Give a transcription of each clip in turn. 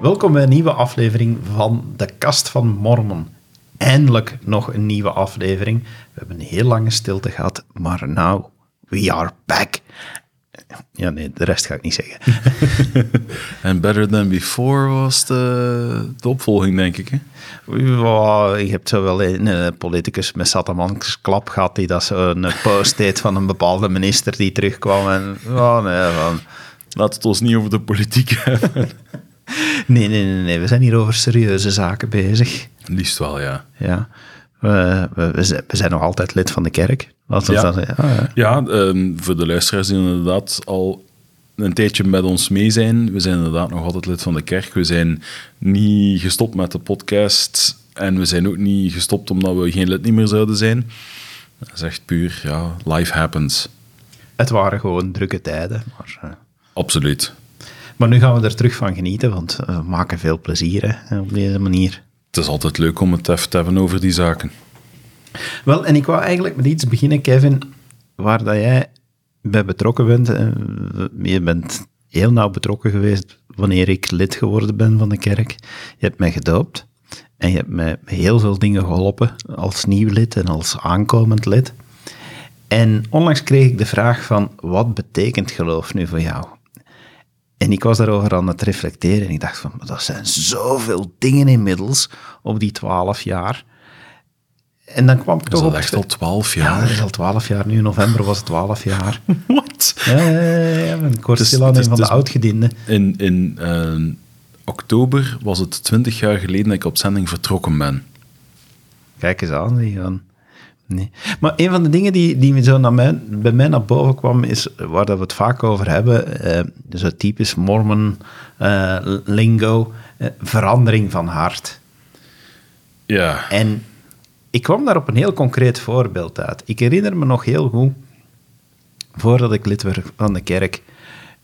Welkom bij een nieuwe aflevering van De Kast van Mormon. Eindelijk nog een nieuwe aflevering. We hebben een heel lange stilte gehad, maar now we are back. Ja, nee, de rest ga ik niet zeggen. En Better Than Before was de, de opvolging, denk ik. Hè? Ja, je hebt zo wel een eh, politicus met Satamans klap gehad die dat zo een post deed van een bepaalde minister die terugkwam. En, ja, nee, van, Laat het ons niet over de politiek hebben. Nee, nee, nee, nee, we zijn hier over serieuze zaken bezig. Liefst wel, ja. Ja. We, we, we zijn- nog altijd lid van de kerk. Laten we Ja. dat ja. Ja, ehm, voor de luisteraars die inderdaad al een tijdje met ons mee zijn. We zijn inderdaad nog altijd lid van de kerk. We zijn niet gestopt met de podcast. En we zijn ook niet gestopt omdat we geen lid niet meer zouden zijn. Dat is echt puur, ja, life happens. Het waren gewoon drukke tijden. Maar, eh, Absoluut. Maar nu gaan we er terug van genieten, want eh, we maken veel plezier hè, op deze manier. Het is altijd leuk om het even te hebben over die zaken. Wel, en ik wou eigenlijk met iets beginnen, Kevin, waar dat jij bij betrokken bent. Eh, Je bent heel nauw betrokken geweest wanneer ik lid geworden ben van de kerk. Je hebt mij gedoopt en je hebt mij heel veel dingen geholpen als nieuw lid en als aankomend lid. En onlangs kreeg ik de vraag van, wat betekent geloof nu voor jou? En ik was daarover aan het reflecteren en ik dacht van, maar dat zijn zoveel dingen inmiddels op die twaalf jaar. En dan kwam ik toch dat op... echt al twaalf Ja, jaar? dat is al twaalf jaar nu. In november was het twaalf jaar. Wat? Ja, ja, ja, ja, stilaan het is- van de is- oudgediende. In, in eh, oktober was het twintig jaar geleden dat ik op zending vertrokken ben. Kijk eens aan, die gaan... Nee. Maar een van de dingen die, die me zo naar mij, bij mij naar boven kwam, is waar dat we het vaak over hebben, eh, zo typisch Mormon eh, lingo, eh, verandering van hart. Ja. En ik kwam daar op een heel concreet voorbeeld uit. Ik herinner me nog heel goed, voordat ik lid werd van de kerk.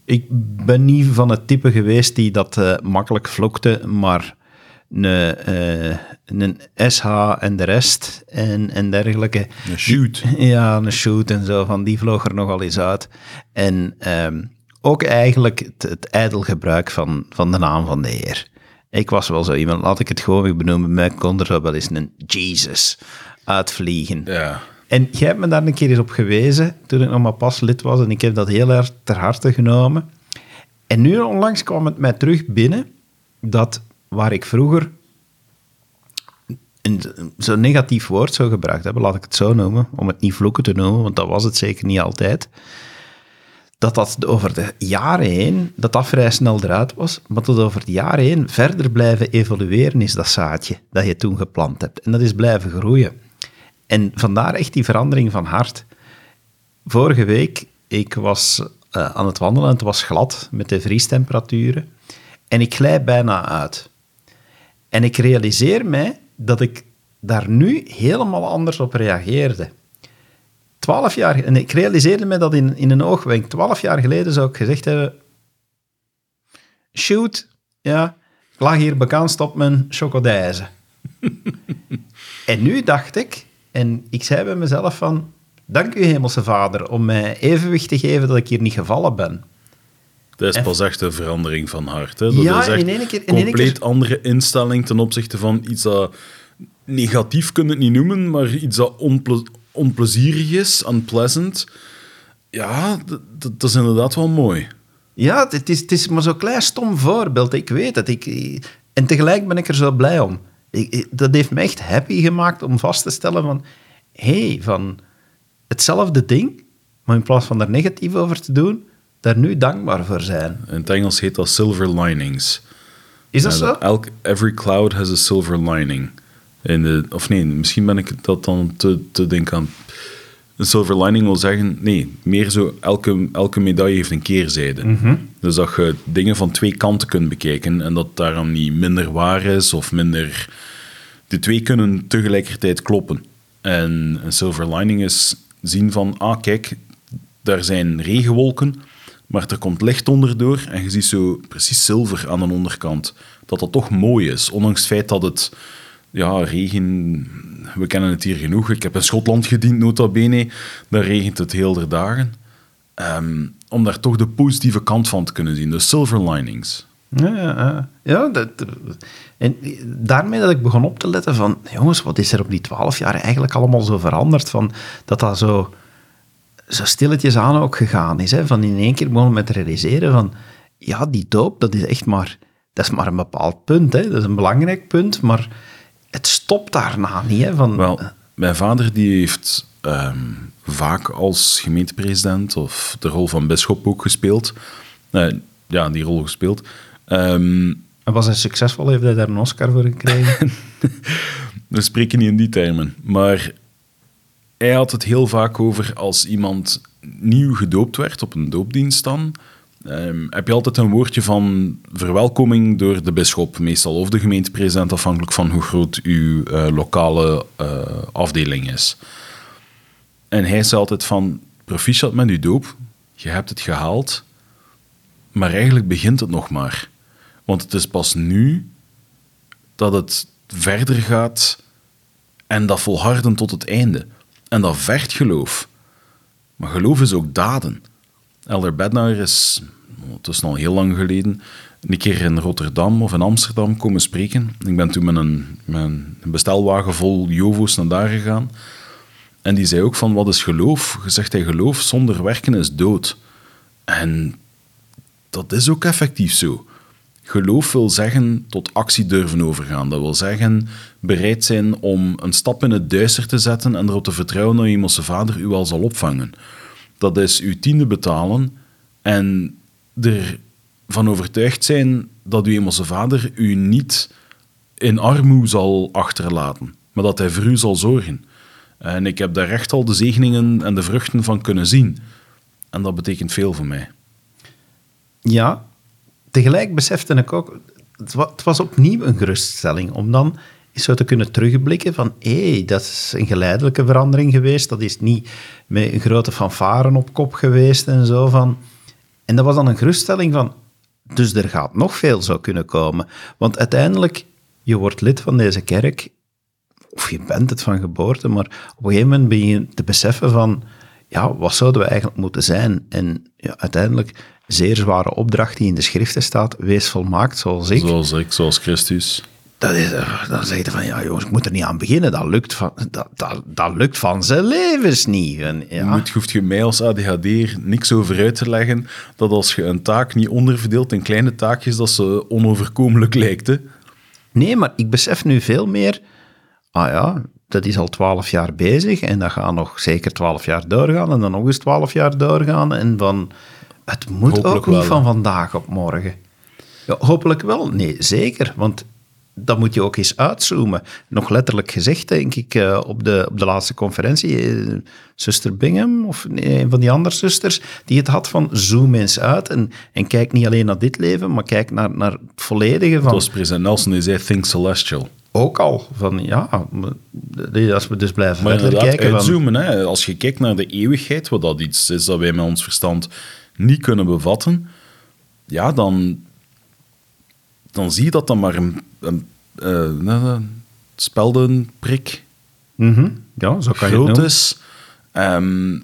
Ik ben niet van het type geweest die dat eh, makkelijk vlokte, maar een, eh, een SH en de rest en, en dergelijke. Een shoot. Ja, een shoot en zo, van die vloog er nogal eens uit. En ehm, ook eigenlijk het, het ijdel gebruik van, van de naam van de Heer. Ik was wel zo iemand, laat ik het gewoon weer benoemen, mij kon er zo wel eens een Jesus uitvliegen. Ja. En jij hebt me daar een keer eens op gewezen, toen ik nog maar pas lid was, en ik heb dat heel erg ter harte genomen. En nu onlangs kwam het mij terug binnen, dat waar ik vroeger zo'n negatief woord zou gebruikt hebben, laat ik het zo noemen, om het niet vloeken te noemen, want dat was het zeker niet altijd, dat dat over de jaren heen, dat dat vrij snel eruit was, maar dat over de jaren heen verder blijven evolueren is dat zaadje dat je toen geplant hebt. En dat is blijven groeien. En vandaar echt die verandering van hart. Vorige week, ik was eh, aan het wandelen en het was glad met de vriestemperaturen. En ik glij bijna uit. En ik realiseer mij dat ik daar nu helemaal anders op reageerde. Twaalf jaar, en ik realiseerde me dat in, in een oogwenk. Twaalf jaar geleden zou ik gezegd hebben... Shoot, ja, ik lag hier bekend op mijn chocodijze. en nu dacht ik, en ik zei bij mezelf van... Dank u, Hemelse Vader, om mij evenwicht te geven dat ik hier niet gevallen ben. Dat is pas echt een verandering van hart. Hè? Dat Ja, is echt in één keer- in één compleet keer- andere instelling ten opzichte van iets dat negatief kun je het niet noemen, maar iets dat onple- onplezierig is, unpleasant. Ja, dat is inderdaad wel mooi. Ja, het is, het is maar zo'n klein stom voorbeeld. Ik weet het. Ik, en tegelijk ben ik er zo blij om. Ik, ik- dat heeft me echt happy gemaakt om vast te stellen van... Hé, hey, van hetzelfde ding, maar in plaats van daar negatief over te doen, daar nu dankbaar voor zijn. In het Engels heet dat silver linings. Is dat zo? Elk, every cloud has a silver lining. In de, of nee, misschien ben ik dat dan te, te denken aan... Een silver lining wil zeggen... Nee, meer zo... Elke, elke medaille heeft een keerzijde. Dus dat je dingen van twee kanten kunt bekijken en dat daarom niet minder waar is of minder... De twee kunnen tegelijkertijd kloppen. En een silver lining is zien van... Ah, kijk, daar zijn regenwolken, maar er komt licht onderdoor en je ziet zo precies zilver aan de onderkant. Dat dat toch mooi is, ondanks het feit dat het... Ja, regen... We kennen het hier genoeg. Ik heb in Schotland gediend, nota bene. Daar regent het heel de dagen. Ehm, om daar toch de positieve kant van te kunnen zien. De silver linings. Ja, ja, ja. dat, en daarmee dat ik begon op te letten van, jongens, wat is er op die twaalf jaar eigenlijk allemaal zo veranderd? Van, dat dat zo, zo stilletjes aan ook gegaan is. Hè? Van in één keer begonnen met realiseren van, ja, die doop, dat is echt maar, dat is maar een bepaald punt. Hè? Dat is een belangrijk punt, maar het stopt daarna niet. Hè? Van, Wel, mijn vader die heeft ehm, vaak als gemeentepresident of de rol van bisschop ook gespeeld. Eh, ja, die rol gespeeld. Ehm, en was hij succesvol? Heeft hij daar een Oscar voor gekregen? we spreken niet in die termen. Maar hij had het heel vaak over als iemand nieuw gedoopt werd op een doopdienst dan. ehm, heb je altijd een woordje van verwelkoming door de bisschop, meestal, of de gemeentepresident, afhankelijk van hoe groot uw eh, lokale eh, afdeling is. En hij zei altijd van, proficiat met uw doop, je hebt het gehaald, maar eigenlijk begint het nog maar. Want het is pas nu dat het verder gaat en dat volharden tot het einde. En dat vergt geloof. Maar geloof is ook daden. Elder Bednar is, het is al heel lang geleden, een keer in Rotterdam of in Amsterdam komen spreken. Ik ben toen met een, met een bestelwagen vol Jovo's naar daar gegaan. En die zei ook van, wat is geloof? Gezegd hij, geloof zonder werken is dood. En dat is ook effectief zo. Geloof wil zeggen tot actie durven overgaan. Dat wil zeggen bereid zijn om een stap in het duister te zetten en erop te vertrouwen dat je hemelse vader u wel zal opvangen. Dat is uw tiende betalen en ervan overtuigd zijn dat uw hemelse vader u niet in armoe zal achterlaten, maar dat hij voor u zal zorgen. En ik heb daar echt al de zegeningen en de vruchten van kunnen zien. En dat betekent veel voor mij. Ja, tegelijk besefte ik ook, het wa- het was opnieuw een geruststelling om dan zo te kunnen terugblikken van hé, hey, dat is een geleidelijke verandering geweest, dat is niet met een grote fanfaren op kop geweest en zo van... En dat was dan een geruststelling van, dus er gaat nog veel zo kunnen komen. Want uiteindelijk, je wordt lid van deze kerk, of je bent het van geboorte, maar op een gegeven moment ben je te beseffen van, ja, wat zouden we eigenlijk moeten zijn? En ja, uiteindelijk, zeer zware opdracht die in de schriften staat, wees volmaakt zoals ik. Zoals ik, zoals Christus. Dat is, eh, dan zeg je van, ja jongens, ik moet er niet aan beginnen, dat lukt van, dat, dat, dat lukt van zijn levens niet. En, Je ja. moet, hoeft je mij als ADHD'er niks over uit te leggen dat als je een taak niet onderverdeelt in kleine taakjes, dat ze onoverkomelijk lijkt. Hè? Nee, maar ik besef nu veel meer, ah ja, dat is al twaalf jaar bezig en dat gaat nog zeker twaalf jaar doorgaan en dan nog eens twaalf jaar doorgaan en van, het moet Hopelijk ook niet wel, van vandaag op morgen. Ja, hopelijk wel, nee, zeker, want dan moet je ook eens uitzoomen. Nog letterlijk gezegd, denk ik, eh, op, de, op de laatste conferentie, eh, zuster Bingham, of nee, een van die andere zusters, die het had van zoom eens uit en, en kijk niet alleen naar dit leven, maar kijk naar, naar het volledige van... Zoals president Nelson die zei, think celestial. Ook al, van ja, maar als we dus blijven Maar verder kijken... Van, uitzoomen. Hè? Als je kijkt naar de eeuwigheid, wat dat iets is dat wij met ons verstand niet kunnen bevatten, ja, dan, dan zie je dat dan maar een, een, eh, een speldenprik Mhm, ja, zo kan groot is. Ehm,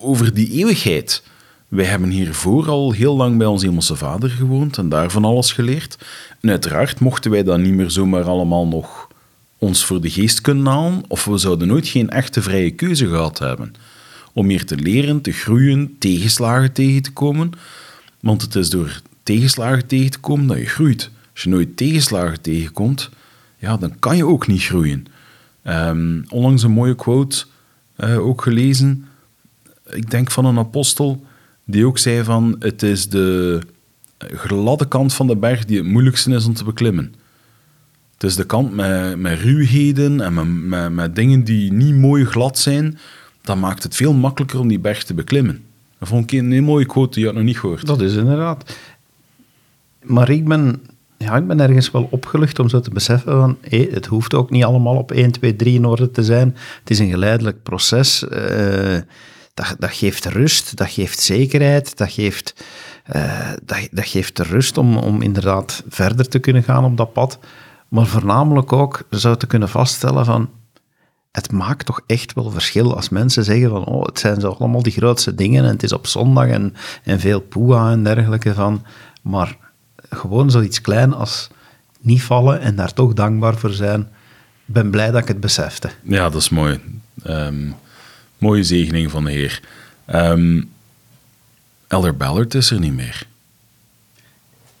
over die eeuwigheid. Wij hebben hiervoor al heel lang bij ons Hemelse Vader gewoond en daarvan alles geleerd. En uiteraard mochten wij dat niet meer zomaar allemaal nog ons voor de geest kunnen halen, of we zouden nooit geen echte vrije keuze gehad hebben. Om hier te leren, te groeien, tegenslagen tegen te komen. Want het is door tegenslagen tegen te komen dat je groeit. Als je nooit tegenslagen tegenkomt, ja, dan kan je ook niet groeien. Ehm, onlangs een mooie quote eh, ook gelezen. Ik denk van een apostel die ook zei van het is de gladde kant van de berg die het moeilijkste is om te beklimmen. Het is de kant met, met ruwheden en met, met dingen die niet mooi glad zijn. Dat maakt het veel makkelijker om die berg te beklimmen. Dat vond ik een heel mooie quote die je had nog niet gehoord. Dat is inderdaad. Maar ik ben, ja, ik ben ergens wel opgelucht om zo te beseffen van, hé, het hoeft ook niet allemaal op 1, 2, 3 in orde te zijn. Het is een geleidelijk proces. eh, dat, dat geeft rust, dat geeft zekerheid, dat geeft, eh, dat, dat geeft de rust om, om inderdaad verder te kunnen gaan op dat pad. Maar voornamelijk ook zo te kunnen vaststellen van, het maakt toch echt wel verschil als mensen zeggen van, oh, het zijn zo allemaal die grootste dingen en het is op zondag en, en veel poeha en dergelijke van, maar gewoon zoiets klein als niet vallen en daar toch dankbaar voor zijn. Ben blij dat ik het besefte. Ja, dat is mooi. Ehm, mooie zegening van de Heer. Ehm, Elder Ballard is er niet meer.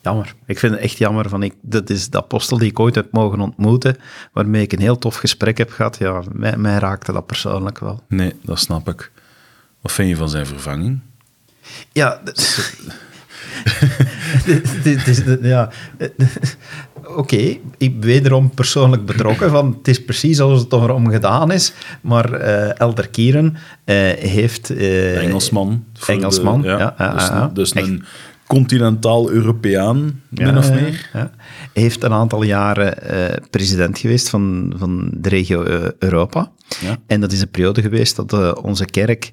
Jammer. Ik vind het echt jammer. Van ik, dat is de apostel die ik ooit heb mogen ontmoeten, waarmee ik een heel tof gesprek heb gehad. Ja, mij, mij raakte dat persoonlijk wel. Nee, dat snap ik. Wat vind je van zijn vervanging? Ja, d- dit is, ja. Oké, ik ben wederom persoonlijk betrokken van het is precies zoals het erom gedaan is, maar eh, Elder Kieren eh, heeft... eh, Engelsman. Engelsman, de- ja, ja, dus dus een continentaal Europeaan, min of meer. ja. Hij heeft een aantal jaren eh, president geweest van, van de regio eh, Europa. Ja. En dat is een periode geweest dat eh, onze kerk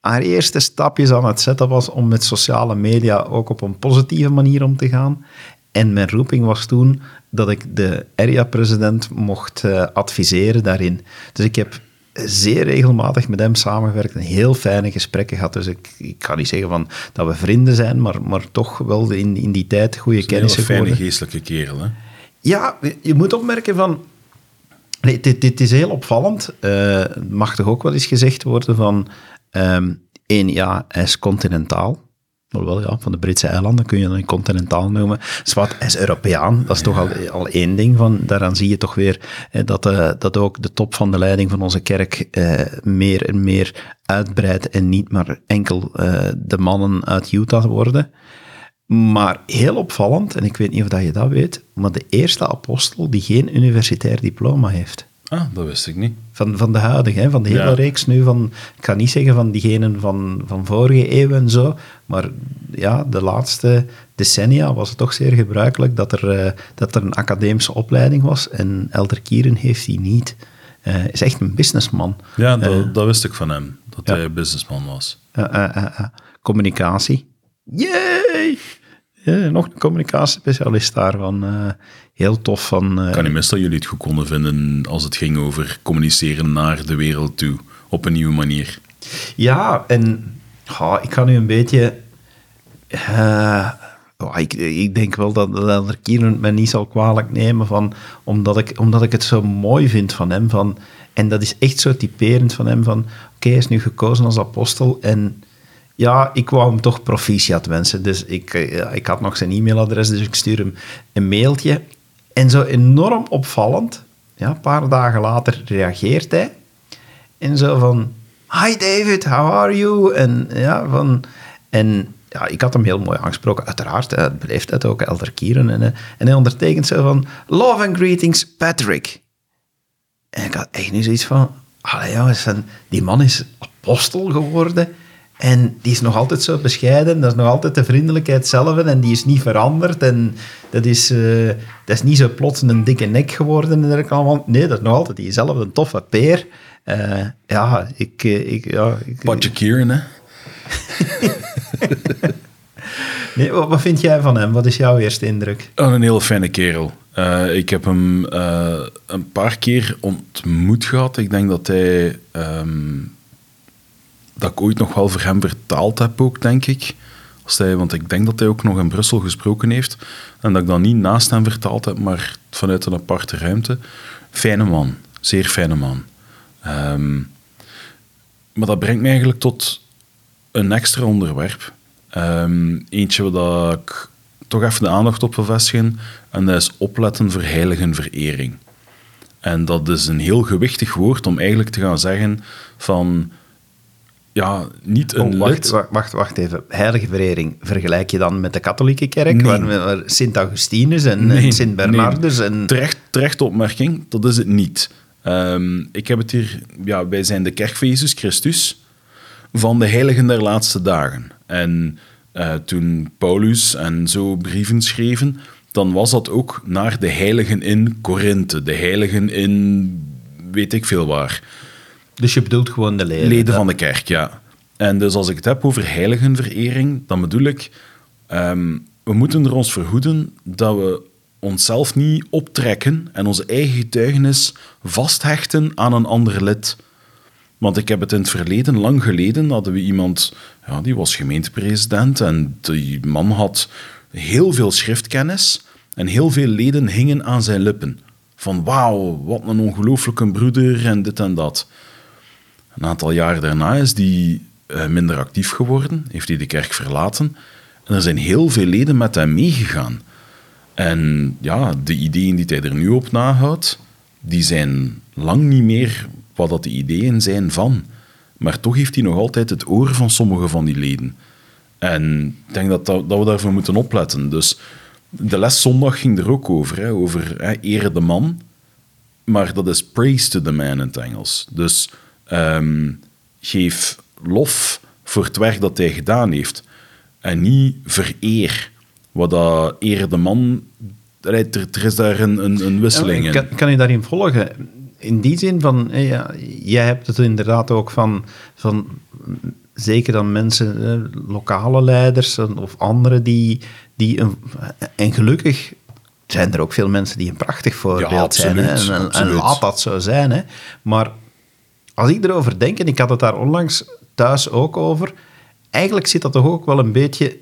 haar eerste stapjes aan het zetten was om met sociale media ook op een positieve manier om te gaan. En mijn roeping was toen dat ik de area-president mocht adviseren daarin. Dus ik heb zeer regelmatig met hem samengewerkt en heel fijne gesprekken gehad. Dus ik, ik kan niet zeggen van dat we vrienden zijn, maar, maar toch wel in, in die tijd goede Een hele kennissen fijne geworden. geestelijke kerel, hè? Ja, je moet opmerken van... Nee, dit, dit is heel opvallend. Het mag toch ook wel eens gezegd worden van... ehm één, ja, hij is continentaal. Maar wel, ja, van de Britse eilanden kun je dan continentaal noemen. Zwart, is Europeaan. Dat is toch al, al één ding. Van, daaraan zie je toch weer dat, eh, dat ook de top van de leiding van onze kerk eh, meer en meer uitbreidt en niet maar enkel eh, de mannen uit Utah worden. Maar heel opvallend, en ik weet niet of je dat weet, maar de eerste apostel die geen universitair diploma heeft. Ah, dat wist ik niet. Van, van de huidige, hè, van de hele Ja. reeks nu. Van, ik ga niet zeggen van diegenen van, van vorige eeuw en zo, maar ja, de laatste decennia was het toch zeer gebruikelijk dat er, eh, dat er een academische opleiding was. En Elder Kieren heeft die niet. Eh, Hij is echt een businessman. Ja, dat, dat wist ik van hem, dat ja. hij businessman was. Eh, eh, eh, eh. Communicatie. Yay! Ja, nog een communicatiespecialist daarvan. eh heel tof van... Ik kan niet mis dat jullie het goed konden vinden als het ging over communiceren naar de wereld toe, op een nieuwe manier. Ja, en ik kan nu een beetje... eh, oh, ik, ik denk wel dat, dat Elder Kieran het mij niet zal kwalijk nemen, van, omdat, ik, omdat ik het zo mooi vind van hem. Van, en dat is echt zo typerend van hem, van oké, hij is nu gekozen als apostel en ja, ik wou hem toch proficiat wensen. Dus ik, eh, ik had nog zijn e-mailadres, dus ik stuur hem een mailtje. En zo enorm opvallend, ja, een paar dagen later reageert hij. En zo van, hi David, how are you? En ja, van... En ja, ik had hem heel mooi aangesproken. Uiteraard, het beleeft het ook, Elder Kieren. En, eh, en hij ondertekent zo van, love and greetings, Patrick. En ik had echt nu zoiets van, allee die man is apostel geworden. En die is nog altijd zo bescheiden. Dat is nog altijd de vriendelijkheid zelf. En die is niet veranderd. En dat is, eh, dat is niet zo plots een dikke nek geworden. En allemaal. Nee, dat is nog altijd diezelfde toffe peer. Eh, ja, ik... eh, ik, ja, ik Patje Kieran, hè? nee, wat, wat vind jij van hem? Wat is jouw eerste indruk? Oh, een hele fijne kerel. Ik heb hem een paar keer ontmoet gehad. Ik denk dat hij... ehm, dat ik ooit nog wel voor hem vertaald heb ook, denk ik. Want ik denk dat hij ook nog in Brussel gesproken heeft. En dat ik dan niet naast hem vertaald heb, maar vanuit een aparte ruimte. Fijne man. Zeer fijne man. Ehm, maar dat brengt me eigenlijk tot een extra onderwerp. Ehm, eentje waar ik toch even de aandacht op wil vestigen. En dat is opletten voor heiligenverering. En dat is een heel gewichtig woord om eigenlijk te gaan zeggen van... Ja, niet een Oh, wacht, wacht, wacht, wacht even. Heilige verering, vergelijk je dan met de katholieke kerk? Nee. Waar, waar Sint Augustinus en, Nee, en Sint Bernardus nee. en... Terecht, terechte opmerking, dat is het niet. Ehm, ik heb het hier... Ja, wij zijn de kerk van Jezus Christus van de heiligen der laatste dagen. En eh, toen Paulus en zo brieven schreven, dan was dat ook naar de heiligen in Korinthe, de heiligen in weet ik veel waar. Dus je bedoelt gewoon de leden. Leden van de kerk, ja. En dus als ik het heb over heiligenverering, dan bedoel ik, ehm, we moeten er ons verhoeden dat we onszelf niet optrekken en onze eigen getuigenis vasthechten aan een ander lid. Want ik heb het in het verleden, lang geleden, hadden we iemand, ja, die was gemeentepresident en die man had heel veel schriftkennis en heel veel leden hingen aan zijn lippen. Van wauw, wat een ongelooflijke broeder en dit en dat. Een aantal jaar daarna is die eh, minder actief geworden, heeft hij de kerk verlaten. En er zijn heel veel leden met hem meegegaan. En ja, de ideeën die hij er nu op nahoudt, die zijn lang niet meer wat dat de ideeën zijn van. Maar toch heeft hij nog altijd het oor van sommige van die leden. En ik denk dat, dat, dat we daarvoor moeten opletten. Dus de les zondag ging er ook over, hè, over hè, ere de man. Maar dat is praise to the man in het Engels. Dus ehm, geef lof voor het werk dat hij gedaan heeft. En niet vereer. Wat dat ere de man... Er, er is daar een, een, een wisseling in. Kan, kan je daarin volgen? In die zin van, ja, jij hebt het inderdaad ook van, van zeker dan mensen, eh, lokale leiders of anderen die, die een, en gelukkig zijn er ook veel mensen die een prachtig voorbeeld zijn. Hè? En, en, laat dat zo zijn. Hè? Maar als ik erover denk, en ik had het daar onlangs thuis ook over, eigenlijk zit dat toch ook wel een beetje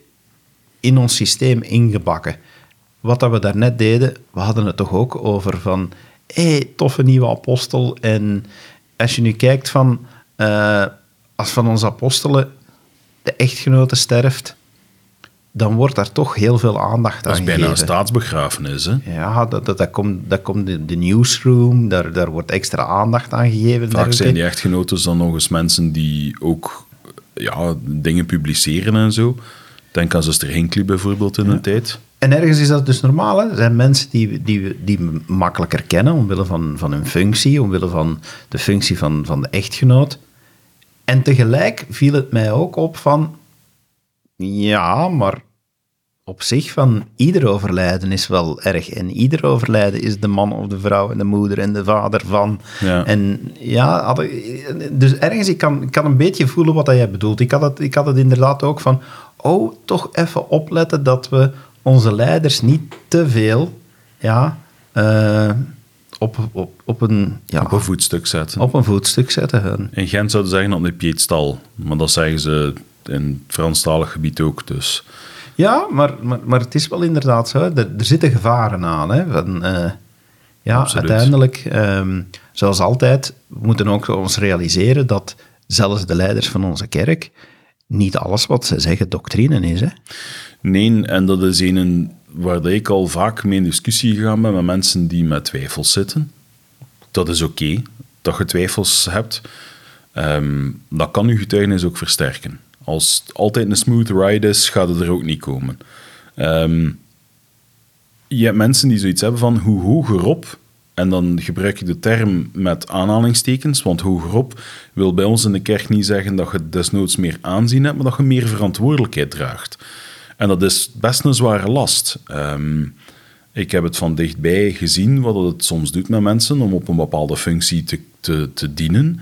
in ons systeem ingebakken. Wat dat we daarnet deden, we hadden het toch ook over van, hé, hey, toffe nieuwe apostel. En als je nu kijkt van, uh, als van onze apostelen de echtgenote sterft, dan wordt daar toch heel veel aandacht aan gegeven. Dat is bijna een staatsbegrafenis, hè? Ja, dat, dat, dat komt, dat komt de, de newsroom, daar, daar wordt extra aandacht aan gegeven. Vaak zijn die echtgenoten dan nog eens mensen die ook ja, dingen publiceren en zo. Denk aan zuster Hinckley bijvoorbeeld in ja. een tijd. En ergens is dat dus normaal. Hè? Er zijn mensen die, die, die makkelijker kennen omwille van, van hun functie, omwille van de functie van, van de echtgenoot. En tegelijk viel het mij ook op van, ja, maar op zich van ieder overlijden is wel erg. En ieder overlijden is de man of de vrouw en de moeder en de vader van. Ja. En ja, dus ergens, ik kan, ik kan een beetje voelen wat jij bedoelt. Ik had, het, ik had het inderdaad ook van, oh, toch even opletten dat we onze leiders niet te veel, ja, uh, op, op, op, een, ja, op een voetstuk zetten. Op een voetstuk zetten. Hun. In Gent zouden ze zeggen op een pieetstal, maar dat zeggen ze in het Franstalig gebied ook. Dus. Ja, maar, maar, maar het is wel inderdaad zo. Er, er zitten gevaren aan. Hè, van, uh, ja, Absoluut. uiteindelijk, um, zoals altijd, we moeten ook ons realiseren dat zelfs de leiders van onze kerk niet alles wat ze zeggen doctrine is. Hè? Nee, en dat is een waar ik al vaak mee in discussie gegaan ben met mensen die met twijfels zitten. Dat is oké, dat je twijfels hebt. Um, dat kan je getuigenis ook versterken. Als het altijd een smooth ride is, gaat het er ook niet komen. Um, je hebt mensen die zoiets hebben van hoe hogerop, en dan gebruik ik de term met aanhalingstekens, want hogerop wil bij ons in de kerk niet zeggen dat je desnoods meer aanzien hebt, maar dat je meer verantwoordelijkheid draagt. En dat is best een zware last. Um, ik heb het van dichtbij gezien wat het soms doet met mensen om op een bepaalde functie te, te, te dienen.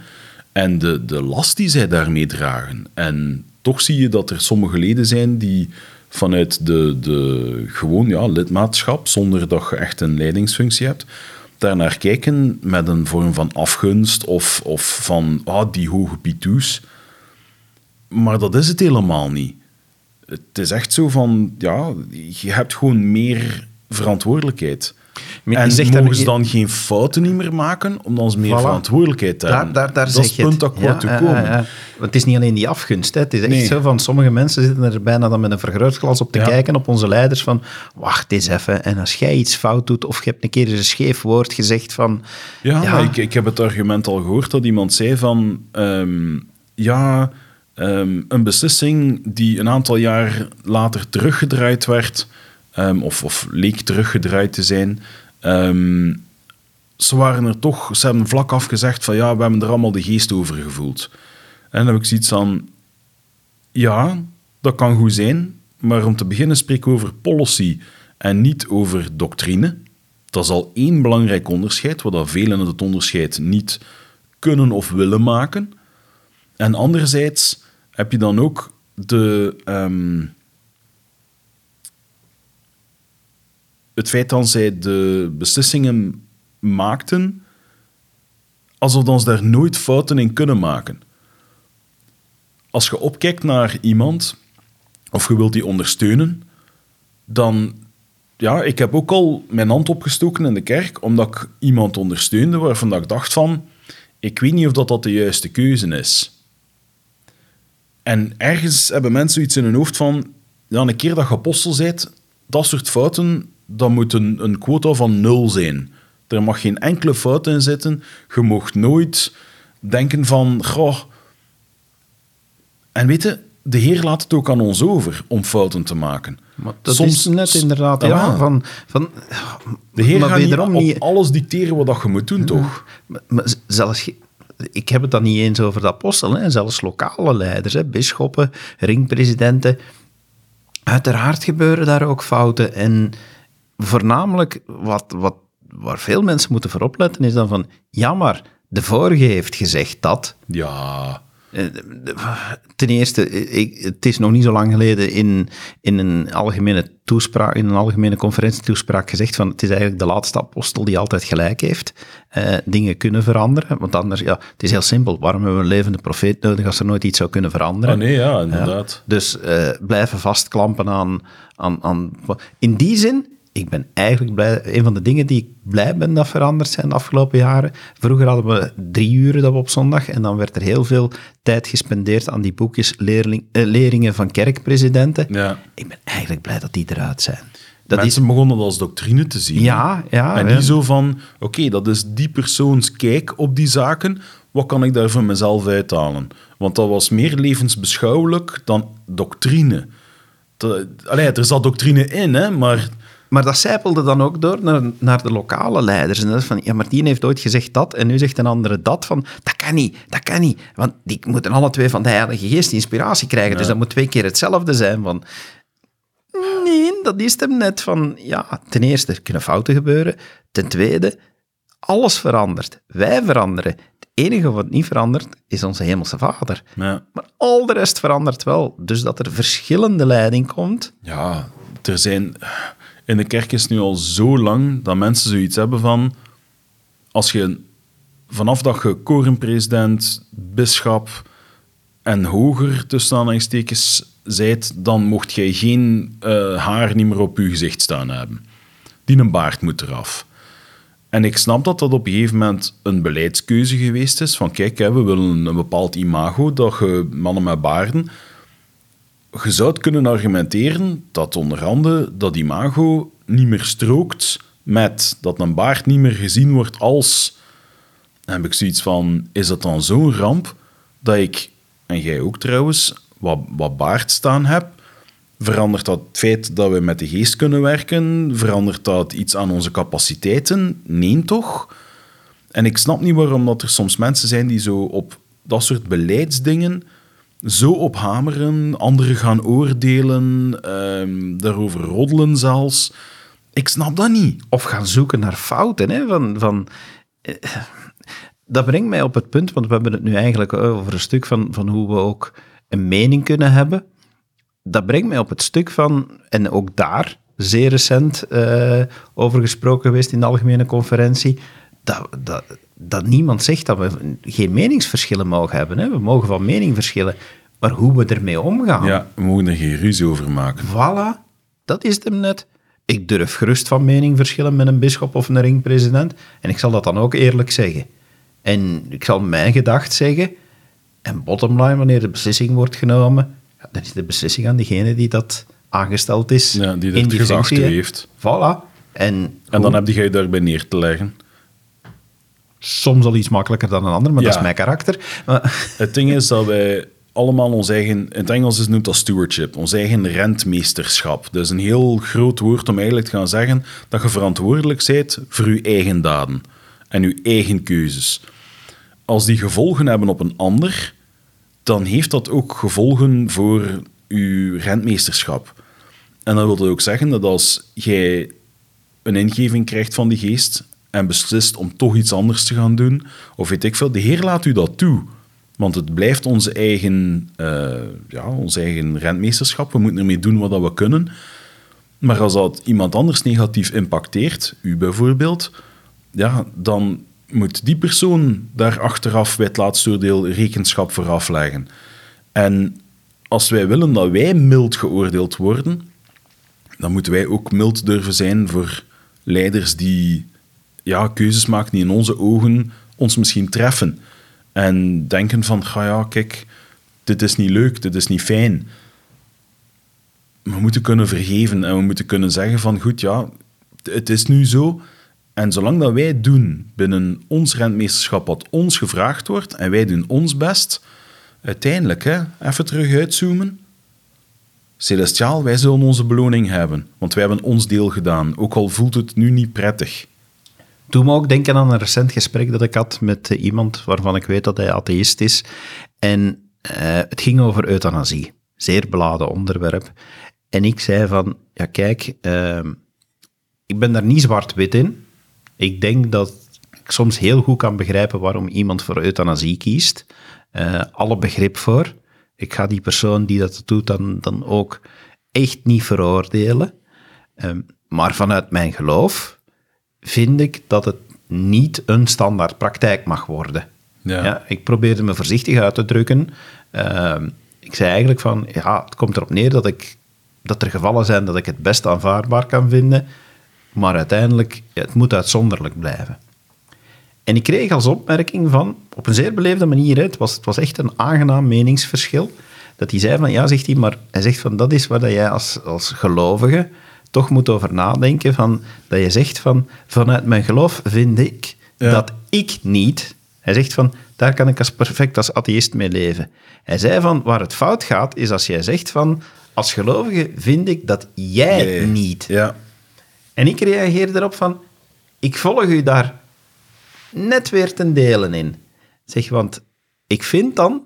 En de, de last die zij daarmee dragen. En toch zie je dat er sommige leden zijn die vanuit de, de gewoon ja, lidmaatschap, zonder dat je echt een leidingsfunctie hebt, daarnaar kijken met een vorm van afgunst of, of van ah, die hoge pitoes. Maar dat is het helemaal niet het is echt zo van, ja, je hebt gewoon meer verantwoordelijkheid. Maar en zegt mogen ze dan geen fouten niet meer maken, omdat ze meer verantwoordelijkheid hebben? Daar, daar, daar dat is het punt dat ik ja, te komen. Want het is niet alleen die afgunst. Hè. Het is echt zo van, sommige mensen zitten er bijna dan met een vergrootglas op te kijken op onze leiders van, wacht eens even, en als jij iets fout doet, of je hebt een keer een scheef woord gezegd van... Ja, Ik, ik heb het argument al gehoord dat iemand zei van, um, ja Um, een beslissing die een aantal jaar later teruggedraaid werd, um, of, of, leek teruggedraaid te zijn. Um, ze waren er toch, ze hebben vlak af gezegd van ja, we hebben er allemaal de geest over gevoeld. En dan heb ik zoiets van, ja, dat kan goed zijn, maar om te beginnen spreek ik over policy en niet over doctrine. Dat is al één belangrijk onderscheid, wat velen het onderscheid niet kunnen of willen maken. En anderzijds heb je dan ook de. Um, het feit dat zij de beslissingen maakten, alsof dan ze daar nooit fouten in kunnen maken. Als je opkijkt naar iemand, of je wilt die ondersteunen, dan... Ja, ik heb ook al mijn hand opgestoken in de kerk, omdat ik iemand ondersteunde waarvan ik dacht van... Ik weet niet of dat, dat de juiste keuze is. En ergens hebben mensen iets in hun hoofd van... Ja, een keer dat je apostel bent, dat soort fouten, dat moet een, een quota van nul zijn. Er mag geen enkele fout in zitten. Je mocht nooit denken van... Goh, en weet je, de Heer laat het ook aan ons over om fouten te maken. Maar dat is net inderdaad, ja, Ja. van... van De Heer maar gaat niet op niet- alles dicteren wat je moet doen, toch? Maar, zelfs, ik heb het dan niet eens over de apostelen, hè. zelfs lokale leiders, hè, bisschoppen, ringpresidenten. Uiteraard gebeuren daar ook fouten. En voornamelijk, wat, wat, waar veel mensen moeten voor opletten, is dan van, ja, maar de vorige heeft gezegd dat. Ja, Eh, Ten eerste, ik, het is nog niet zo lang geleden in, in, een algemene toespraak, in een algemene conferentietoespraak gezegd van het is eigenlijk de laatste apostel die altijd gelijk heeft. Eh, dingen kunnen veranderen, want anders, ja, het is heel simpel. Waarom hebben we een levende profeet nodig als er nooit iets zou kunnen veranderen? ah, nee, ja, inderdaad. Dus eh, blijven vastklampen aan, aan, aan... In die zin, ik ben eigenlijk blij... Een van de dingen die ik blij ben dat veranderd zijn de afgelopen jaren. Vroeger hadden we drie uren dat we op zondag en dan werd er heel veel tijd gespendeerd aan die boekjes leerling, eh, leringen van kerkpresidenten. Ja. Ik ben eigenlijk blij dat die eruit zijn. Dat Mensen begonnen dat als doctrine te zien. Ja, ja. En niet zo van, oké, dat is die persoons kijk op die zaken, wat kan ik daar voor mezelf uithalen? Want dat was meer levensbeschouwelijk dan doctrine. Allee, er zat doctrine in, hè, maar Maar dat zijpelde dan ook door naar, naar de lokale leiders. En dat is van, ja, maar die heeft ooit gezegd dat en nu zegt een andere dat. Van, dat kan niet, dat kan niet. Want die moeten alle twee van de Heilige Geest inspiratie krijgen. Dus dat moet twee keer hetzelfde zijn. Van, nee, dat is hem net van, ja, ten eerste, er kunnen fouten gebeuren. Ten tweede, alles verandert. Wij veranderen. Het enige wat niet verandert, is onze hemelse vader. ja, Maar al de rest verandert wel. Dus dat er verschillende leiding komt, ja, er zijn... In de kerk is nu al zo lang dat mensen zoiets hebben van... Als je vanaf dat je korenpresident, bisschop en hoger tussen aanhalingstekens zijt, dan mocht jij geen eh, haar niet meer op je gezicht staan hebben. Die een baard moet eraf. En ik snap dat dat op een gegeven moment een beleidskeuze geweest is. Van kijk, we willen een bepaald imago, dat je mannen met baarden... Je zou kunnen argumenteren dat onder andere dat imago niet meer strookt met dat een baard niet meer gezien wordt als... Dan heb ik zoiets van, is dat dan zo'n ramp dat ik, en jij ook trouwens, wat, wat baard staan heb? Verandert dat het feit dat we met de geest kunnen werken? Verandert dat iets aan onze capaciteiten? Nee, toch? En ik snap niet waarom dat er soms mensen zijn die zo op dat soort beleidsdingen zo op hameren, anderen gaan oordelen, ehm, daarover roddelen zelfs. Ik snap dat niet. of gaan zoeken naar fouten. Hè? Van, van, eh, dat brengt mij op het punt, want we hebben het nu eigenlijk over een stuk van, van hoe we ook een mening kunnen hebben. Dat brengt mij op het stuk van, en ook daar zeer recent eh, over gesproken geweest in de algemene conferentie, dat, dat, dat niemand zegt dat we geen meningsverschillen mogen hebben. Hè? We mogen van mening verschillen, maar hoe we ermee omgaan. Ja, we mogen er geen ruzie over maken. Voilà, dat is het hem net. Ik durf gerust van mening verschillen met een bisschop of een ringpresident. En ik zal dat dan ook eerlijk zeggen. En ik zal mijn gedacht zeggen. En bottom line, wanneer de beslissing wordt genomen, ja, dan is de beslissing aan diegene die dat aangesteld is. Ja, die het gezag heeft. Voilà. En, En dan heb je je daarbij neer te leggen. Soms al iets makkelijker dan een ander, maar dat is mijn karakter. Het ding is dat wij allemaal ons eigen, in het Engels is noemt dat stewardship, ons eigen rentmeesterschap. Dat is een heel groot woord om eigenlijk te gaan zeggen dat je verantwoordelijk bent voor je eigen daden en je eigen keuzes. Als die gevolgen hebben op een ander, dan heeft dat ook gevolgen voor je rentmeesterschap. En dat wil ook zeggen dat als jij een ingeving krijgt van die geest en beslist om toch iets anders te gaan doen, of weet ik veel, de Heer laat u dat toe. Want het blijft onze eigen, eh, ja, ons eigen rentmeesterschap. We moeten ermee doen wat we kunnen. Maar als dat iemand anders negatief impacteert, u bijvoorbeeld, ja, dan moet die persoon daar achteraf bij het laatste oordeel rekenschap voor afleggen. En als wij willen dat wij mild geoordeeld worden, dan moeten wij ook mild durven zijn voor leiders die ja, keuzes maken die in onze ogen ons misschien treffen. En denken van, ga ja, kijk, dit is niet leuk, dit is niet fijn. We moeten kunnen vergeven en we moeten kunnen zeggen van, goed, ja, het is nu zo. En zolang dat wij doen binnen ons rentmeesterschap wat ons gevraagd wordt en wij doen ons best, uiteindelijk, hè, even terug uitzoomen, Celestiaal, wij zullen onze beloning hebben, want wij hebben ons deel gedaan, ook al voelt het nu niet prettig. Doe me ook denken aan een recent gesprek dat ik had met eh, iemand waarvan ik weet dat hij atheïst is. En uh, het ging over euthanasie. Zeer beladen onderwerp. En ik zei van, ja kijk, uh, ik ben daar niet zwart-wit in. Ik denk dat ik soms heel goed kan begrijpen waarom iemand voor euthanasie kiest. Uh, alle begrip voor. Ik ga die persoon die dat doet dan, dan ook echt niet veroordelen. Um, maar vanuit mijn geloof vind ik dat het niet een standaard praktijk mag worden. Ja. ja ik probeerde me voorzichtig uit te drukken. Uh, ik zei eigenlijk van, ja, het komt erop neer dat, ik, dat er gevallen zijn dat ik het best aanvaardbaar kan vinden, maar uiteindelijk, het moet uitzonderlijk blijven. En ik kreeg als opmerking van, op een zeer beleefde manier, het was, het was echt een aangenaam meningsverschil, dat hij zei van, ja, zegt hij, maar hij zegt van, dat is waar dat jij als, als gelovige toch moet over nadenken, van, dat je zegt van, vanuit mijn geloof vind ik dat ik niet, hij zegt van, daar kan ik als perfect als atheïst mee leven. Hij zei van, waar het fout gaat, is als jij zegt van, als gelovige vind ik dat jij niet. Ja. En ik reageer erop van, ik volg u daar net weer ten delen in. Zeg, want ik vind dan,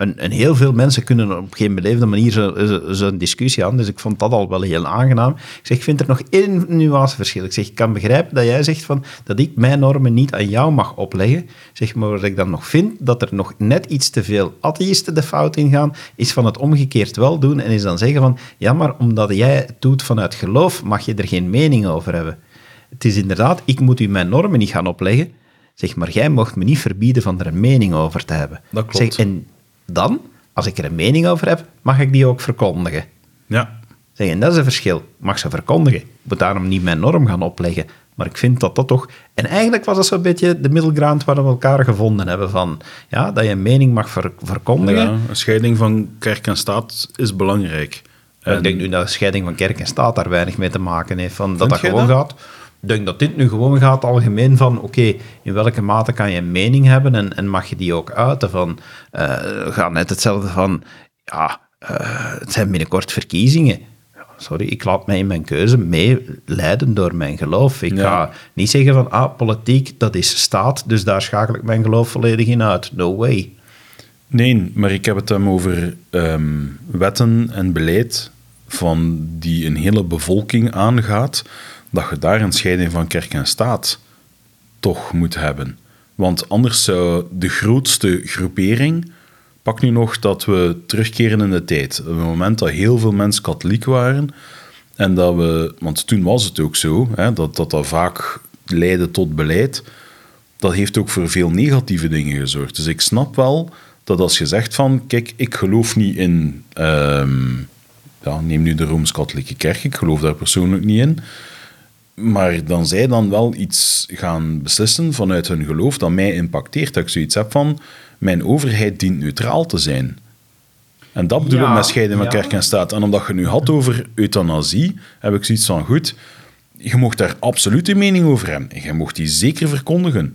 en, en heel veel mensen kunnen op geen beleefde manier zo'n zo, discussie aan, dus ik vond dat al wel heel aangenaam. Ik zeg, ik vind er nog één nuanceverschil. Ik zeg, ik kan begrijpen dat jij zegt van, dat ik mijn normen niet aan jou mag opleggen. Zeg, maar wat ik dan nog vind, dat er nog net iets te veel atheïsten de fout in gaan, is van het omgekeerd wel doen en is dan zeggen van, ja, maar omdat jij het doet vanuit geloof, mag je er geen mening over hebben. Het is inderdaad, ik moet u mijn normen niet gaan opleggen, Zeg, maar jij mocht me niet verbieden van er een mening over te hebben. Dat klopt. Zeg, en dan, als ik er een mening over heb, mag ik die ook verkondigen. Ja. Zeg, en dat is een verschil. Ik mag ze verkondigen. Ik moet daarom niet mijn norm gaan opleggen. Maar ik vind dat dat toch... En eigenlijk was dat zo'n beetje de middelground waar we elkaar gevonden hebben van... Ja, dat je een mening mag ver, verkondigen. Ja, een scheiding van kerk en staat is belangrijk. En... Ik denk nu dat de scheiding van kerk en staat daar weinig mee te maken heeft. Van, dat dat gewoon gaat ik denk dat dit nu gewoon gaat algemeen van, oké, in welke mate kan je een mening hebben en, en mag je die ook uiten van, uh, gaat net hetzelfde van, ja, uh, het zijn binnenkort verkiezingen. Sorry, ik laat mij in mijn keuze meeleiden door mijn geloof. Ik ga niet zeggen van, ah, politiek, dat is staat, dus daar schakel ik mijn geloof volledig in uit. No way. Nee, maar ik heb het dan over um, wetten en beleid van die een hele bevolking aangaat dat je daar een scheiding van kerk en staat toch moet hebben. Want anders zou de grootste groepering. Pak nu nog dat we terugkeren in de tijd. Op het moment dat heel veel mensen katholiek waren. En dat we, want toen was het ook zo, hè, dat, dat vaak leidde tot beleid. Dat heeft ook voor veel negatieve dingen gezorgd. Dus ik snap wel dat als je zegt van, kijk, ik geloof niet in, ehm, ja, neem nu de Rooms-Katholieke Kerk, ik geloof daar persoonlijk niet in. Maar dan zij dan wel iets gaan beslissen vanuit hun geloof dat mij impacteert. Dat ik zoiets heb van, mijn overheid dient neutraal te zijn. En dat bedoel ik met scheiden van kerk en staat. En omdat je nu had over euthanasie, heb ik zoiets van, goed, je mocht daar absoluut een mening over hebben. En je mocht die zeker verkondigen.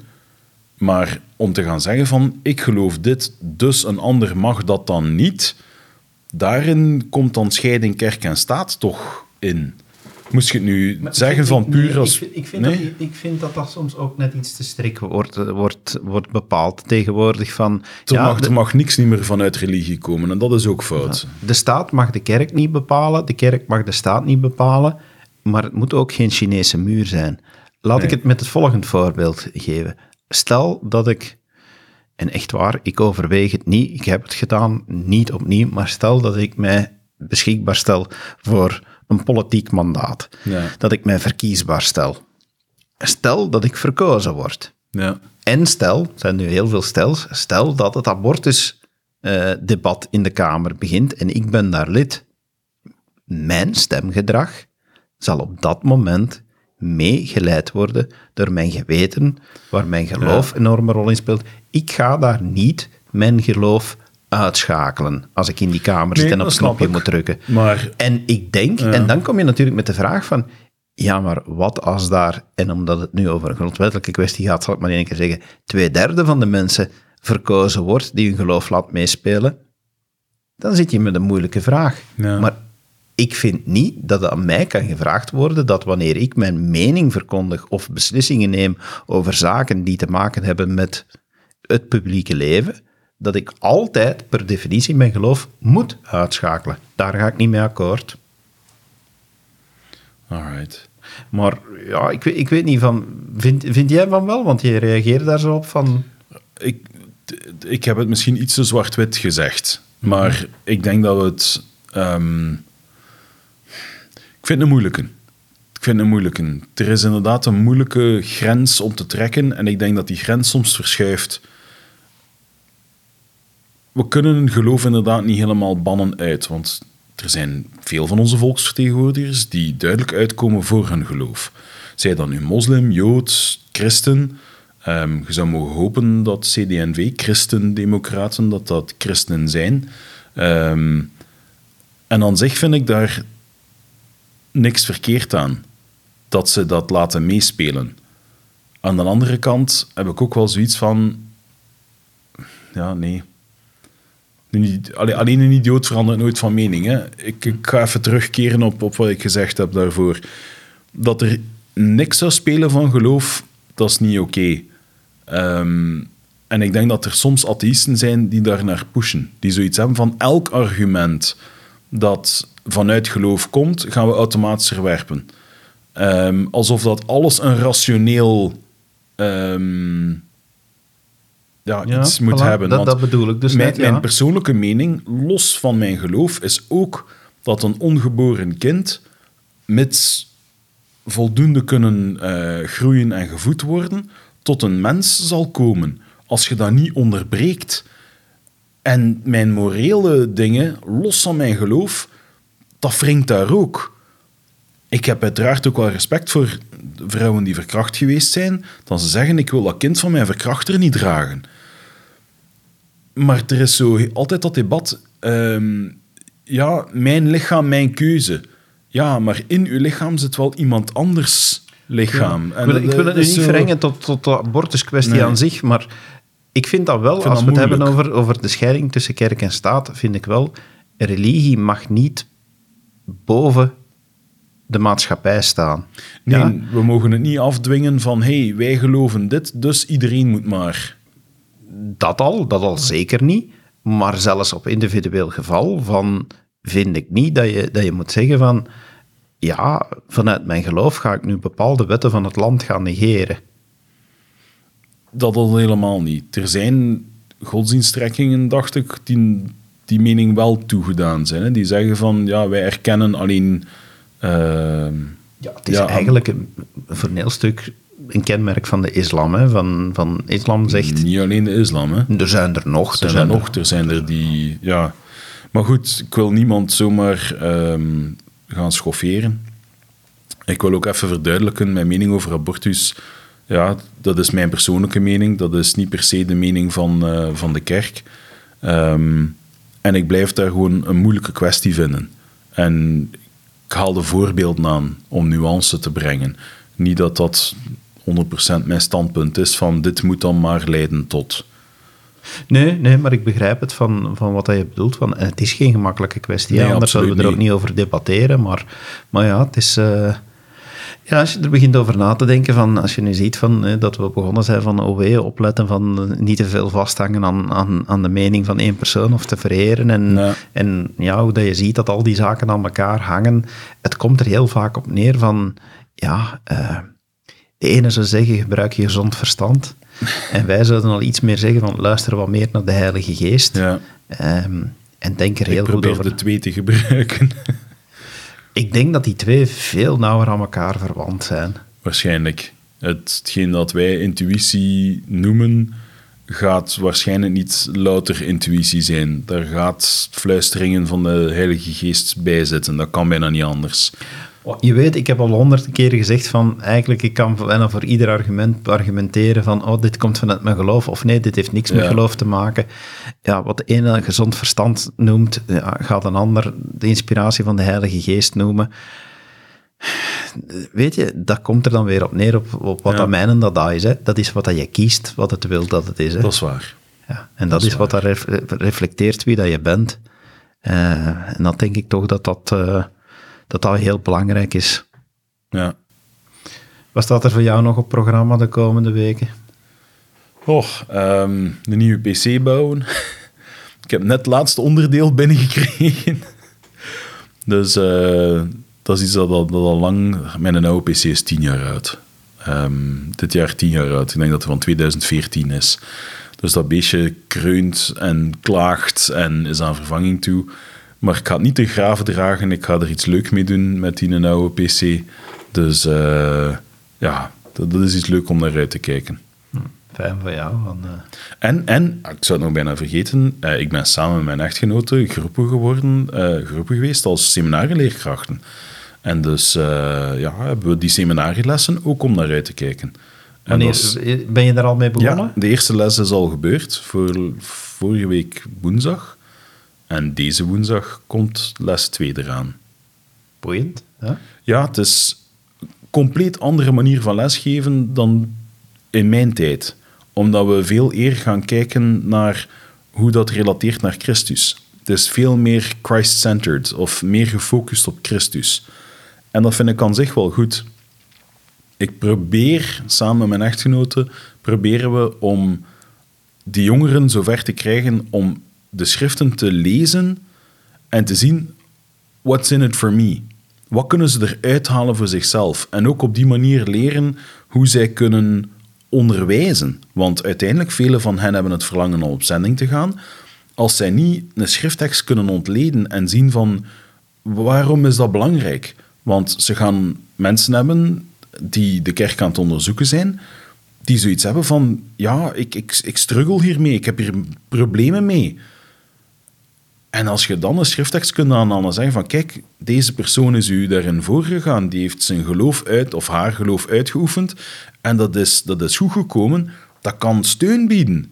Maar om te gaan zeggen van, ik geloof dit, dus een ander mag dat dan niet, daarin komt dan scheiding kerk en staat toch in. Moest je het nu zeggen van puur als... Ik, ik, vind dat, ik vind dat dat soms ook net iets te strik wordt, wordt, wordt bepaald tegenwoordig. Van, er, ja, mag, er mag niks niet meer vanuit religie komen en dat is ook fout. De staat mag de kerk niet bepalen, de kerk mag de staat niet bepalen, maar het moet ook geen Chinese muur zijn. Laat ik het met het volgende voorbeeld geven. Stel dat ik, en echt waar, ik overweeg het niet, ik heb het gedaan, niet opnieuw, maar stel dat ik mij beschikbaar stel voor een politiek mandaat. Ja. Dat ik mij verkiesbaar stel. Stel dat ik verkozen word. Ja. En stel, er zijn nu heel veel stels, stel dat het abortusdebat uh, in de Kamer begint en ik ben daar lid. Mijn stemgedrag zal op dat moment meegeleid worden door mijn geweten, waar mijn geloof een enorme rol in speelt. Ik ga daar niet mijn geloof uitschakelen als ik in die kamer zit Nee, en op het knopje moet drukken. Maar En ik denk, en dan kom je natuurlijk met de vraag van, ja, maar wat als daar, en omdat het nu over een grondwettelijke kwestie gaat, zal ik maar één keer zeggen, twee derde van de mensen verkozen wordt die hun geloof laat meespelen, dan zit je met een moeilijke vraag. Ja. Maar ik vind niet dat het aan mij kan gevraagd worden dat wanneer ik mijn mening verkondig of beslissingen neem over zaken die te maken hebben met het publieke leven, dat ik altijd per definitie mijn geloof moet uitschakelen. Daar ga ik niet mee akkoord. alright. Maar ja, ik, weet- ik weet niet van... Vind, vind jij van wel? Want je reageert daar zo op van... Ik, ik heb het misschien iets te zwart-wit gezegd, maar ik denk dat het. ehm, ik vind het een moeilijke. Ik vind het een moeilijke. Er is inderdaad een moeilijke grens om te trekken en ik denk dat die grens soms verschuift. We kunnen geloof inderdaad niet helemaal bannen uit, want er zijn veel van onze volksvertegenwoordigers die duidelijk uitkomen voor hun geloof. Zij dan nu moslim, jood, christen. Ehm, je zou mogen hopen dat CD&V, christendemocraten, dat dat christenen zijn. Ehm, en aan zich vind ik daar niks verkeerd aan dat ze dat laten meespelen. Aan de andere kant heb ik ook wel zoiets van... Ja, nee. Alleen, een idioot verandert nooit van mening. Hè. Ik, ik ga even terugkeren op, op wat ik gezegd heb daarvoor. Dat er niks zou spelen van geloof, dat is niet oké. Ehm, en ik denk dat er soms atheïsten zijn die daar naar pushen. Die zoiets hebben van elk argument dat vanuit geloof komt, gaan we automatisch verwerpen. Ehm, alsof dat alles een rationeel ehm, ja, Ja, iets moet voilà, hebben. dat- Want dat bedoel ik dus mijn, net, ja. mijn persoonlijke mening, los van mijn geloof, is ook dat een ongeboren kind, mits voldoende kunnen eh, groeien en gevoed worden, tot een mens zal komen. Als je dat niet onderbreekt. En mijn morele dingen, los van mijn geloof, dat wringt daar ook. Ik heb uiteraard ook wel respect voor vrouwen die verkracht geweest zijn, dan ze zeggen, ik wil dat kind van mijn verkrachter niet dragen. Maar er is zo altijd dat debat, ehm, ja, mijn lichaam, mijn keuze. Ja, maar in uw lichaam zit wel iemand anders lichaam. ik wil, ik wil het nu niet verrengen tot, tot de abortuskwestie Nee. aan zich, maar ik vind dat wel, vind als dat we het hebben over, over de scheiding tussen kerk en staat, vind ik wel, religie mag niet boven de maatschappij staan. Nee, Ja? we mogen het niet afdwingen van, hé, hey, wij geloven dit, dus iedereen moet maar. Dat al, dat al zeker niet. Maar zelfs op individueel geval van, vind ik niet dat je, dat je moet zeggen van, ja, vanuit mijn geloof ga ik nu bepaalde wetten van het land gaan negeren. Dat al helemaal niet. Er zijn godsdienstrekkingen, dacht ik, die die mening wel toegedaan zijn. Hè? Die zeggen van, ja, wij erkennen alleen... ehm, Ja, het is Ja, eigenlijk een, voor een heel stuk een kenmerk van de islam. Hè? Van, van islam zegt, Niet alleen de islam, hè. er zijn er nog. Er zijn er nog, er zijn er die... Ja. Maar goed, ik wil niemand zomaar ehm, gaan schofferen. Ik wil ook even verduidelijken, mijn mening over abortus... Ja, dat is mijn persoonlijke mening. Dat is niet per se de mening van, eh, van de kerk. Ehm, en ik blijf daar gewoon een moeilijke kwestie vinden. En ik haal de voorbeelden aan om nuance te brengen. Niet dat dat 100% mijn standpunt is van dit moet dan maar leiden tot... Nee, nee, maar ik begrijp het van, van wat je bedoelt. Van, en het is geen gemakkelijke kwestie, Nee, anders zouden we er ook niet over debatteren. Maar, maar ja, het is... eh, ja, als je er begint over na te denken, van, als je nu ziet van, eh, dat we begonnen zijn van OW, opletten van eh, niet te veel vasthangen aan, aan, aan de mening van één persoon of te vereren. En, en ja, hoe dat je ziet dat al die zaken aan elkaar hangen. Het komt er heel vaak op neer van, ja, eh, de ene zou zeggen, gebruik je gezond verstand. En wij zouden al iets meer zeggen van, luister wat meer naar de Heilige Geest. Ja, Ehm, en denk er heel goed probeer over. de twee te gebruiken. Ik denk dat die twee veel nauwer aan elkaar verwant zijn. Waarschijnlijk. Hetgeen dat wij intuïtie noemen, gaat waarschijnlijk niet louter intuïtie zijn. Daar gaat fluisteringen van de Heilige Geest bij zitten. Dat kan bijna niet anders. Je weet, ik heb al honderd keer gezegd van, eigenlijk, ik kan bijna voor ieder argument argumenteren van, oh, dit komt vanuit mijn geloof, of nee, dit heeft niks met geloof te maken. Ja, wat de ene gezond verstand noemt, ja, gaat een ander de inspiratie van de Heilige Geest noemen. Weet je, dat komt er dan weer op neer op, op wat Ja. dat mijn en dat dat is. Hè. Dat is wat dat je kiest, wat het wil dat het is. Hè. Dat is waar. Ja, en dat, is wat dat ref- reflecteert wie dat je bent. Eh, en dat denk ik toch dat dat, eh, dat dat heel belangrijk is. Ja. Wat staat er voor jou nog op programma de komende weken? Oh, ehm, een nieuwe PC bouwen. Ik heb net het laatste onderdeel binnengekregen. Dus eh, dat is iets dat, al- dat al lang... Mijn oude PC is tien jaar oud. Ehm, dit jaar tien jaar oud. Ik denk dat het van 2014 is. Dus dat beestje kreunt en klaagt en is aan vervanging toe. Maar ik ga het niet te graven dragen. Ik ga er iets leuk mee doen met die oude PC. Dus eh, ja, dat, dat is iets leuk om naar uit te kijken. Fijn voor jou. Van, eh, En, en, ik zou het nog bijna vergeten, eh, ik ben samen met mijn echtgenote geroepen, geworden, geroepen geweest als seminarieleerkrachten. En dus ja, hebben we die seminarielessen ook om naar uit te kijken. En wanneer, ben je daar al mee begonnen? ja, de eerste les is al gebeurd, voor, vorige week woensdag. En deze woensdag komt les 2 eraan. Boeiend. Ja? Ja, het is een compleet andere manier van lesgeven dan in mijn tijd. Omdat we veel eer gaan kijken naar hoe dat relateert naar Christus. Het is veel meer Christ-centered of meer gefocust op Christus. En dat vind ik aan zich wel goed. Ik probeer, samen met mijn echtgenote, proberen we om de jongeren zover te krijgen om de schriften te lezen en te zien what's in it for me. Wat kunnen ze eruit halen voor zichzelf? En ook op die manier leren hoe zij kunnen onderwijzen. Want uiteindelijk, vele van hen hebben het verlangen om op zending te gaan. Als zij niet een schrifttekst kunnen ontleden en zien van waarom is dat belangrijk? Want ze gaan mensen hebben die de kerk aan het onderzoeken zijn, die zoiets hebben van ja, ik, ik, ik struggle hiermee, ik heb hier problemen mee. En als je dan een schrifttekst kunt aanhalen en zeggen van kijk, deze persoon is u daarin voorgegaan, die heeft zijn geloof uit of haar geloof uitgeoefend en dat is, dat is goed gekomen, dat kan steun bieden.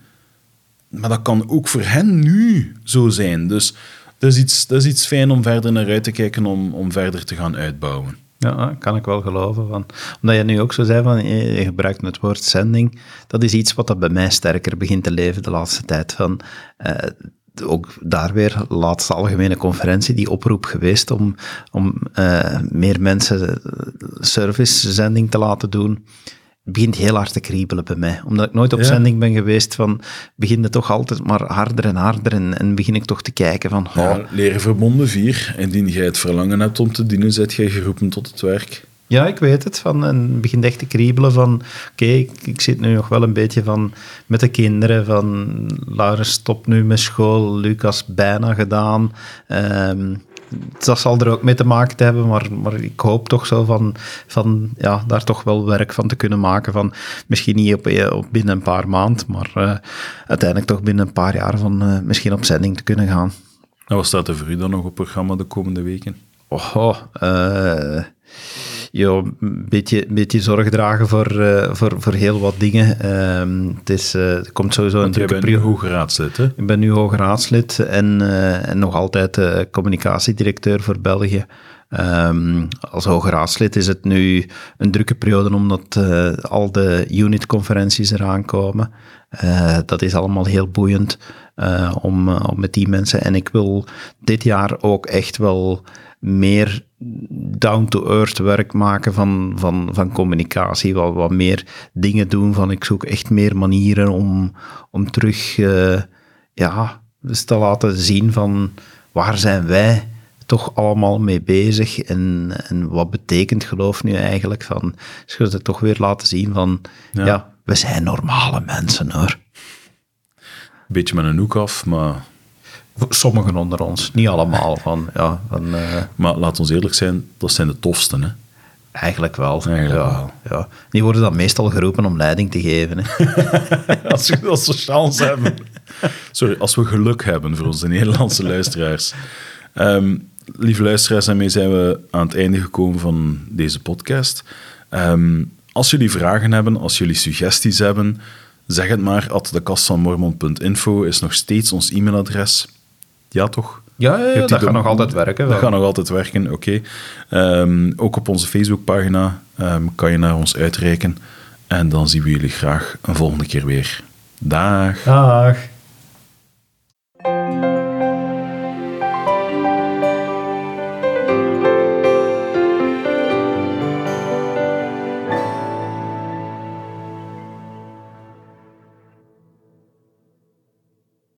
Maar dat kan ook voor hen nu zo zijn. Dus dat is iets, dat is iets fijn om verder naar uit te kijken, om, om verder te gaan uitbouwen. Ja, kan ik wel geloven. Van. Omdat je nu ook zo zei, van, je je gebruikt het woord zending. Dat is iets wat dat bij mij sterker begint te leven de laatste tijd. Van, eh, ook daar weer, laatste algemene conferentie, die oproep geweest om, om eh, meer mensen servicezending te laten doen. Het begint heel hard te kriebelen bij mij. Omdat ik nooit op Ja. zending ben geweest, van, begint het toch altijd maar harder en harder. En, en begin ik toch te kijken van, oh, Ja, leren verbonden 4. Indien jij het verlangen hebt om te dienen, zet jij geroepen tot het werk. Ja, ik weet het. Van, en het begint echt te kriebelen van... Oké, ik, ik zit nu nog wel een beetje van... Met de kinderen van... Laurens stopt nu met school. Lucas bijna gedaan. Ehm, dat zal er ook mee te maken hebben, maar, maar ik hoop toch zo van, van ja, daar toch wel werk van te kunnen maken. Van, misschien niet op, eh, op binnen een paar maanden, maar eh, uiteindelijk toch binnen een paar jaar van eh, misschien op zending te kunnen gaan. En wat staat er voor u dan nog op programma de komende weken? Oh, eh joh, een beetje, beetje zorg dragen voor, eh, voor, voor heel wat dingen. Ehm, het, is, eh, er komt sowieso een drukke bent nu periode. hoge raadslid, hè? Ik ben nu hoge raadslid en, eh, en nog altijd communicatiedirecteur voor België. Ehm, als hoge raadslid is het nu een drukke periode omdat al de unit-conferenties eraan komen. Dat is allemaal heel boeiend om, om met die mensen. En ik wil dit jaar ook echt wel meer down-to-earth werk maken van, van, van communicatie. Wat, wat meer dingen doen. Van ik zoek echt meer manieren om, om terug eh, ja, dus te laten zien van waar zijn wij toch allemaal mee bezig en, en wat betekent geloof nu eigenlijk van, dus je het toch weer laten zien van, ja. Ja. we zijn normale mensen hoor. Beetje met een hoek af, maar, Sommigen onder ons, niet allemaal van, ja, van eh, maar laat ons eerlijk zijn, dat zijn de tofsten, hè? eigenlijk wel. Eigenlijk ja, wel. Ja. Die worden dan meestal geroepen om leiding te geven. Hè. Als we dat zo chance hebben. Sorry, als we geluk hebben voor onze Nederlandse luisteraars. Ehm, lieve luisteraars, daarmee zijn we aan het einde gekomen van deze podcast. Ehm, als jullie vragen hebben, als jullie suggesties hebben, zeg het maar. At dekastvanmormon.info is nog steeds ons e-mailadres. Ja, toch? Ja, ja, dat gaat nog altijd werken. Dat gaat nog altijd werken, oké. Ehm, ook op onze Facebookpagina ehm, kan je naar ons uitreiken. En dan zien we jullie graag een volgende keer weer. Dag. Dag.